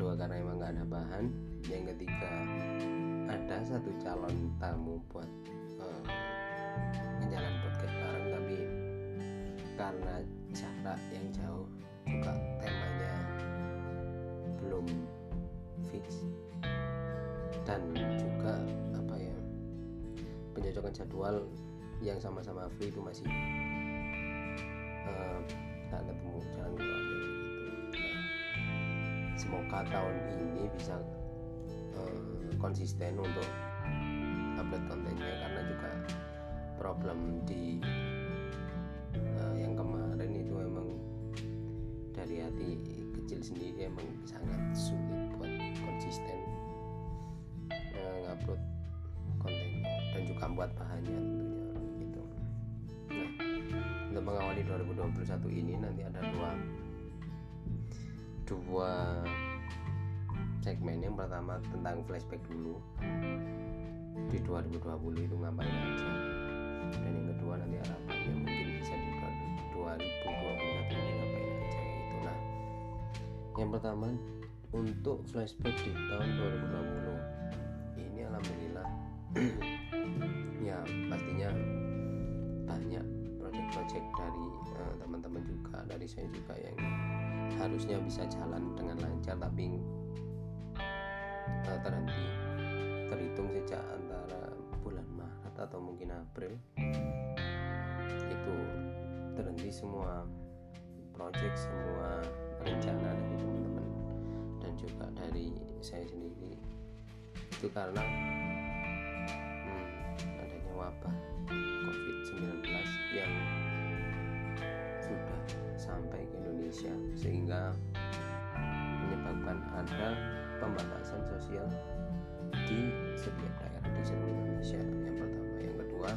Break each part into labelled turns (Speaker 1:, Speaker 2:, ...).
Speaker 1: kedua karena emang nggak ada bahan. Yang ketiga ada satu calon tamu buat uh, podcast bareng tapi karena jarak yang jauh juga temanya belum fix. Dan juga apa ya pencocokan jadwal yang sama-sama free itu masih semoga tahun ini bisa uh, konsisten untuk upload kontennya karena juga problem di uh, yang kemarin itu emang dari hati kecil sendiri emang sangat sulit buat konsisten uh, ngupload kontennya dan juga buat bahannya tentunya gitu. Nah untuk mengawali 2021 ini nanti ada dua dua segmen yang pertama tentang flashback dulu. Di 2020 itu ngapain aja? Dan yang kedua nanti harapannya mungkin bisa di 2021 ini ngapain aja gitu. Nah yang pertama untuk flashback di tahun 2020 ini alhamdulillah ya pastinya banyak proyek-proyek dari uh, teman-teman juga dari saya juga yang harusnya bisa jalan dengan lancar tapi uh, terhenti terhitung sejak antara bulan Maret atau mungkin April itu terhenti semua proyek semua rencana dari teman-teman. Dan juga dari saya sendiri. Itu karena hmm, adanya wabah Indonesia sehingga menyebabkan ada pembatasan sosial di setiap daerah di seluruh Indonesia. Yang pertama. Yang kedua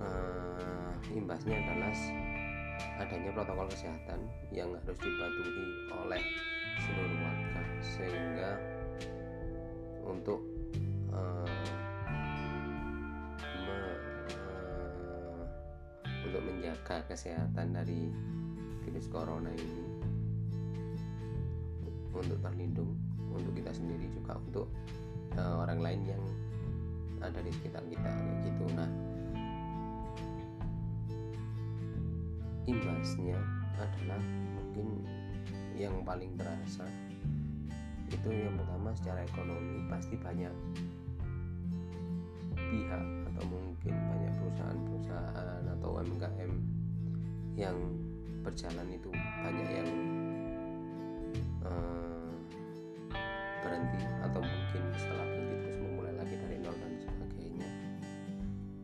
Speaker 1: uh, imbasnya adalah adanya protokol kesehatan yang harus dipatuhi oleh seluruh warga sehingga untuk uh, me, uh, untuk menjaga kesehatan dari virus corona ini untuk terlindung untuk kita sendiri juga untuk uh, orang lain yang ada di sekitar kita kayak gitu. Nah imbasnya adalah mungkin yang paling terasa itu yang pertama secara ekonomi pasti banyak pihak atau mungkin banyak perusahaan-perusahaan atau UMKM yang berjalan itu banyak yang uh, berhenti atau mungkin setelah berhenti terus memulai lagi dari nol dan sebagainya.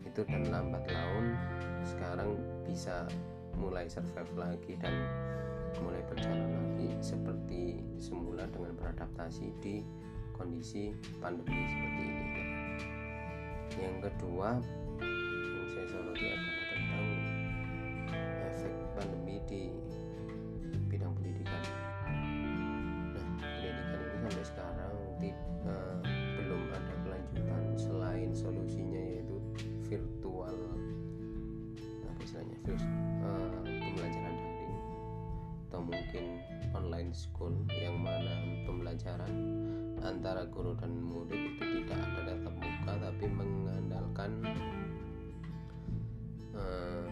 Speaker 1: Itu dan lambat laun sekarang bisa mulai survive lagi dan mulai berjalan lagi seperti semula dengan beradaptasi di kondisi pandemi seperti ini. Yang kedua school yang mana pembelajaran antara guru dan murid itu tidak ada tatap muka tapi mengandalkan uh,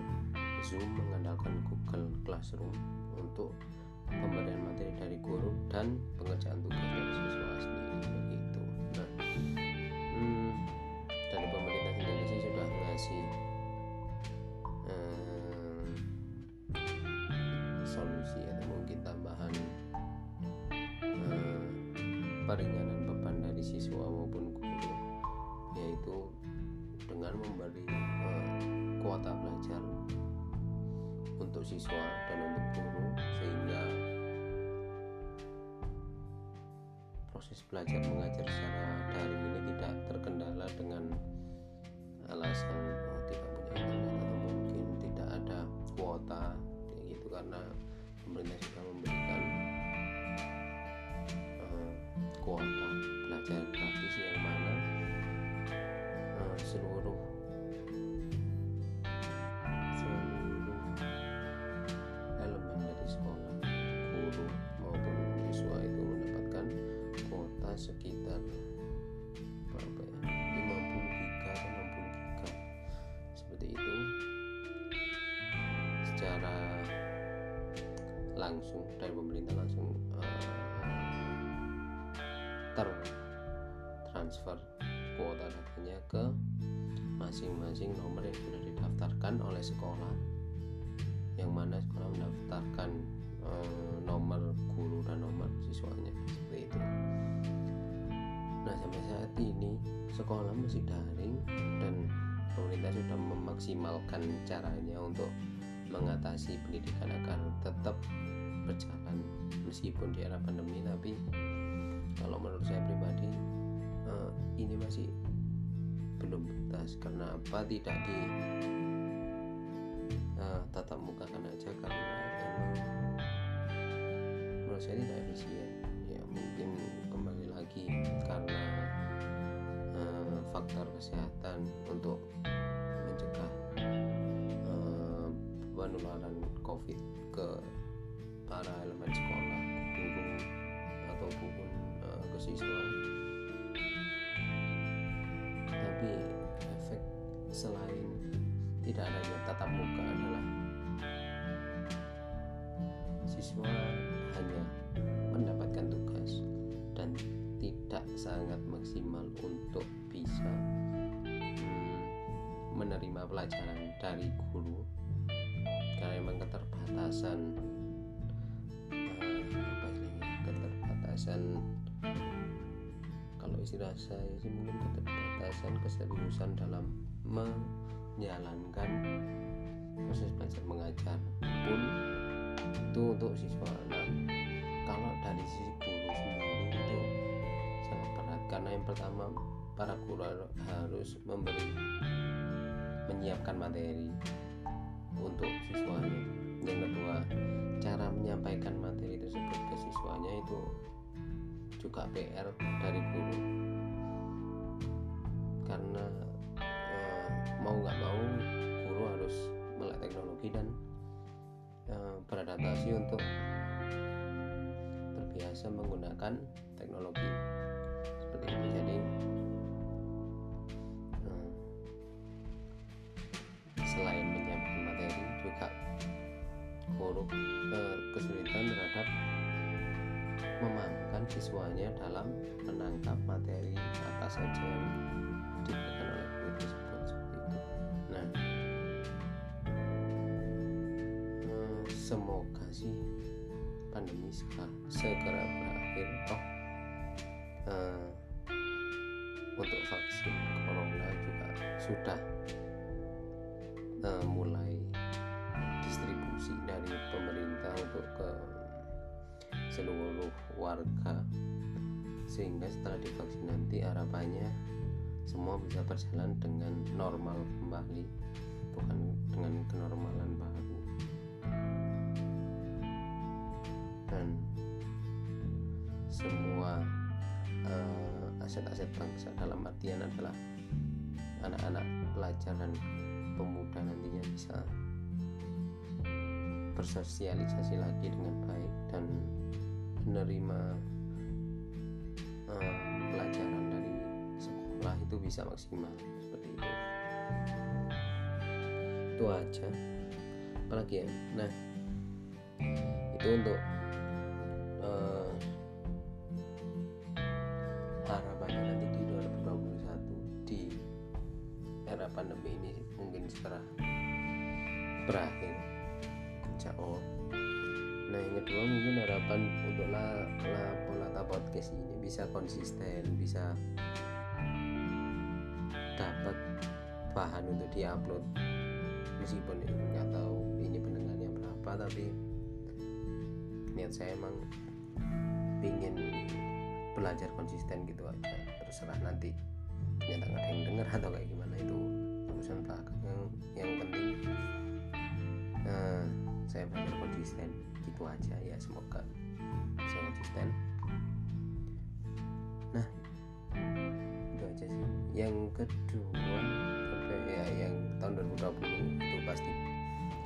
Speaker 1: Zoom mengandalkan Google Classroom untuk pemberian materi dari guru dan pengerjaan tugas dari siswa sendiri peringanan beban dari siswa maupun guru yaitu dengan memberi uh, kuota belajar untuk siswa dan untuk guru sehingga proses belajar mengajar secara daring ini tidak terkendala dengan alasan oh, tidak punya internet atau mungkin tidak ada kuota kayak gitu. Karena pemerintah sudah memberikan kuota belajar gratis yang mana uh, seluruh. Seluruh elemen dari sekolah guru maupun siswa itu mendapatkan kuota sekitar berapa ya? 50 giga atau 60 giga. Seperti itu. Secara langsung dari pemerintah langsung ke masing-masing nomor yang sudah didaftarkan oleh sekolah. Yang mana sekolah mendaftarkan uh, nomor guru dan nomor siswanya seperti itu. Nah sampai saat ini sekolah masih daring dan pemerintah sudah memaksimalkan caranya untuk mengatasi pendidikan agar tetap berjalan meskipun di era pandemi. Tapi kalau menurut saya pribadi uh, ini masih belum tuntas apa? Tidak di uh, tatap muka kan aja karena emang menurut saya tidak efisien. Ya mungkin kembali lagi karena uh, faktor kesehatan untuk mencegah uh, penularan covid ke para elemen sekolah guru ataupun uh, ke siswa tapi efek selain tidak adanya tatap muka adalah siswa hanya mendapatkan tugas dan tidak sangat maksimal untuk bisa hmm, menerima pelajaran dari guru. Karena memang keterbatasan keterbatasan kalau istilah saya sih mungkin keterbatasan keseriusan dalam menjalankan proses belajar mengajar pun itu untuk siswa. Nah kalau dari sisi guru sendiri itu sangat berat karena yang pertama para guru harus memberi menyiapkan materi untuk siswanya. Yang kedua cara menyampaikan materi tersebut ke siswanya itu juga PR dari guru. Karena eh, mau nggak mau guru harus melek teknologi dan eh, beradaptasi untuk terbiasa menggunakan teknologi seperti itu jadi eh, selain menyiapkan materi juga guru kesulitan terhadap memahamkan siswanya dalam menangkap materi apa saja yang diberikan oleh guru tersebut seperti itu. Nah, eh, semoga sih pandemi segera berakhir. Oh, eh, untuk vaksin corona juga sudah eh, mulai distribusi dari pemerintah untuk ke seluruh warga. Sehingga setelah divaksin nanti harapannya semua bisa berjalan dengan normal kembali bukan dengan kenormalan baru. Dan semua uh, aset-aset bangsa dalam artian adalah anak-anak pelajar dan pemuda nantinya bisa bersosialisasi lagi dengan baik dan menerima uh, pelajaran dari sekolah itu bisa maksimal seperti itu. Itu aja. Apalagi ya? Nah itu untuk uh, harapannya nanti di 2021 di era pandemi ini mungkin setelah berakhir insya Allah nah yang kedua mungkin harapan untuk la, la polata podcast ini bisa konsisten bisa dapat bahan untuk diupload. Meskipun nggak tahu ini pendengarnya berapa tapi niat saya emang pingin belajar konsisten gitu aja. Terserah nanti ternyata nggak ada yang dengar atau kayak gimana itu urusan belakang. Yang, yang penting uh, saya belajar konsisten gitu aja ya semoga bisa konsisten. Nah itu aja sih. Yang kedua ya yang tahun 2020 itu pasti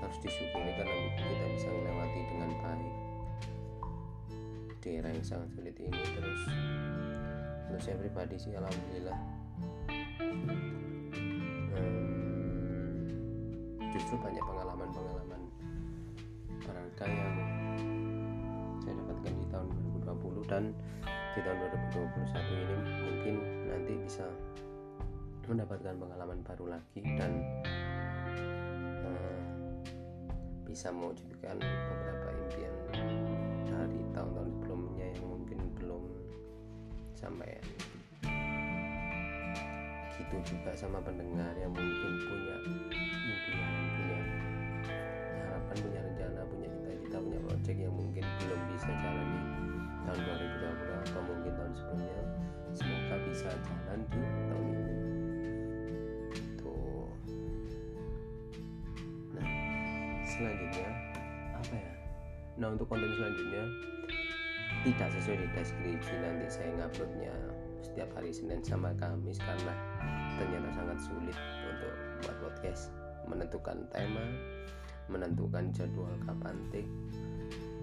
Speaker 1: harus disyukuri karena kita bisa melewati dengan baik. Di yang sangat sulit ini terus untuk saya pribadi sih alhamdulillah. Justru banyak pengalaman-pengalaman berharga yang dan di tahun 2021 ini mungkin nanti bisa mendapatkan pengalaman baru lagi dan uh, bisa mewujudkan beberapa impian dari tahun-tahun sebelumnya yang mungkin belum sampai gitu juga sama pendengar yang mungkin punya impian punya harapan punya rencana punya cita-cita punya proyek yang mungkin belum bisa jalani tahun 2020 atau mungkin tahun sebelumnya. Semoga bisa jalan di tahun ini. Selanjutnya apa ya? Nah untuk konten selanjutnya tidak sesuai di deskripsi nanti saya nguploadnya setiap hari Senin sama Kamis karena ternyata sangat sulit untuk buat podcast. Menentukan tema menentukan jadwal kapan take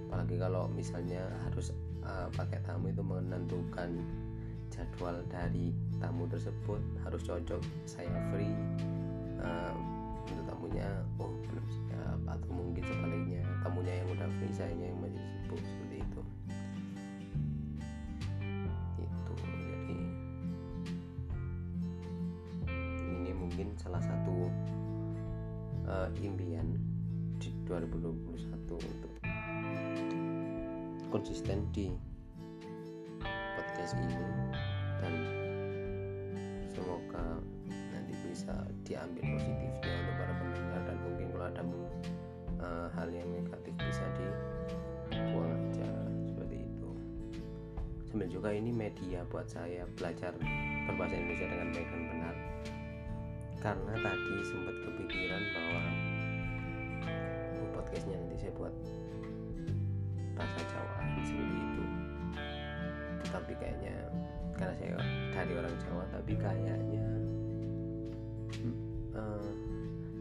Speaker 1: apalagi kalau misalnya harus uh, pakai tamu itu menentukan jadwal dari tamu tersebut harus cocok saya free uh, untuk tamunya oh belum siap atau mungkin sebaliknya tamunya yang udah free saya yang masih sibuk seperti itu. Itu jadi ini mungkin salah satu uh, impian di 2021 untuk konsisten di podcast ini. Dan semoga nanti bisa diambil positifnya untuk para pendengar dan mungkin kalau ada uh, hal yang negatif bisa dibuang aja seperti itu. Sambil juga ini media buat saya belajar berbahasa Indonesia dengan baik dan benar. Karena tadi sempat kepikiran bahwa oh, podcastnya nanti saya buat kayaknya. Karena saya dari orang Jawa tapi kayaknya uh,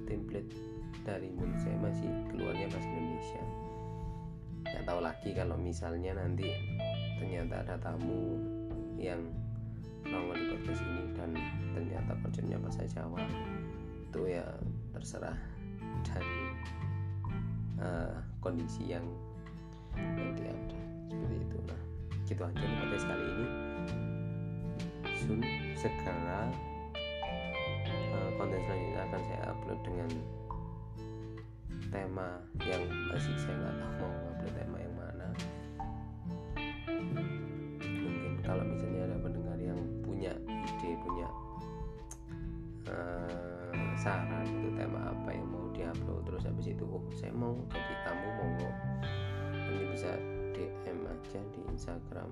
Speaker 1: template dari mulut saya masih keluarnya bahasa Indonesia. Nggak tahu lagi kalau misalnya nanti ternyata ada tamu yang nongol di podcast ini dan ternyata konsepnya bahasa Jawa itu ya terserah dari uh, kondisi yang nanti ada. Seperti itu nah gitu aja di podcast kali ini. Soon segera uh, konten selanjutnya akan saya upload dengan tema yang masih saya nggak tahu mau upload tema yang mana. Mungkin kalau misalnya ada pendengar yang punya ide punya uh, saran itu tema apa yang mau diupload terus habis itu oh saya mau jadi tamu monggo. Nanti bisa DM aja di Instagram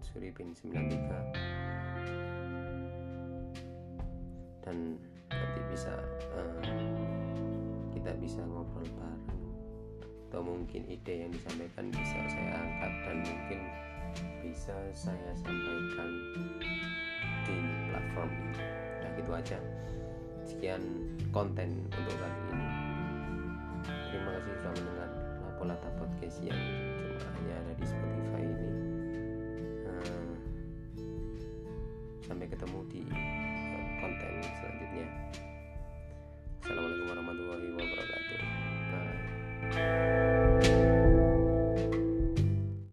Speaker 1: @suripin93. Dan nanti bisa uh, kita bisa ngobrol bareng. Atau mungkin ide yang disampaikan bisa saya angkat dan mungkin bisa saya sampaikan di platform ini. Udah gitu aja. Sekian konten untuk kali ini. Terima kasih sudah mendengar Lapolata Podcast yang cuma hanya ada di Spotify ini. Uh, sampai ketemu di konten selanjutnya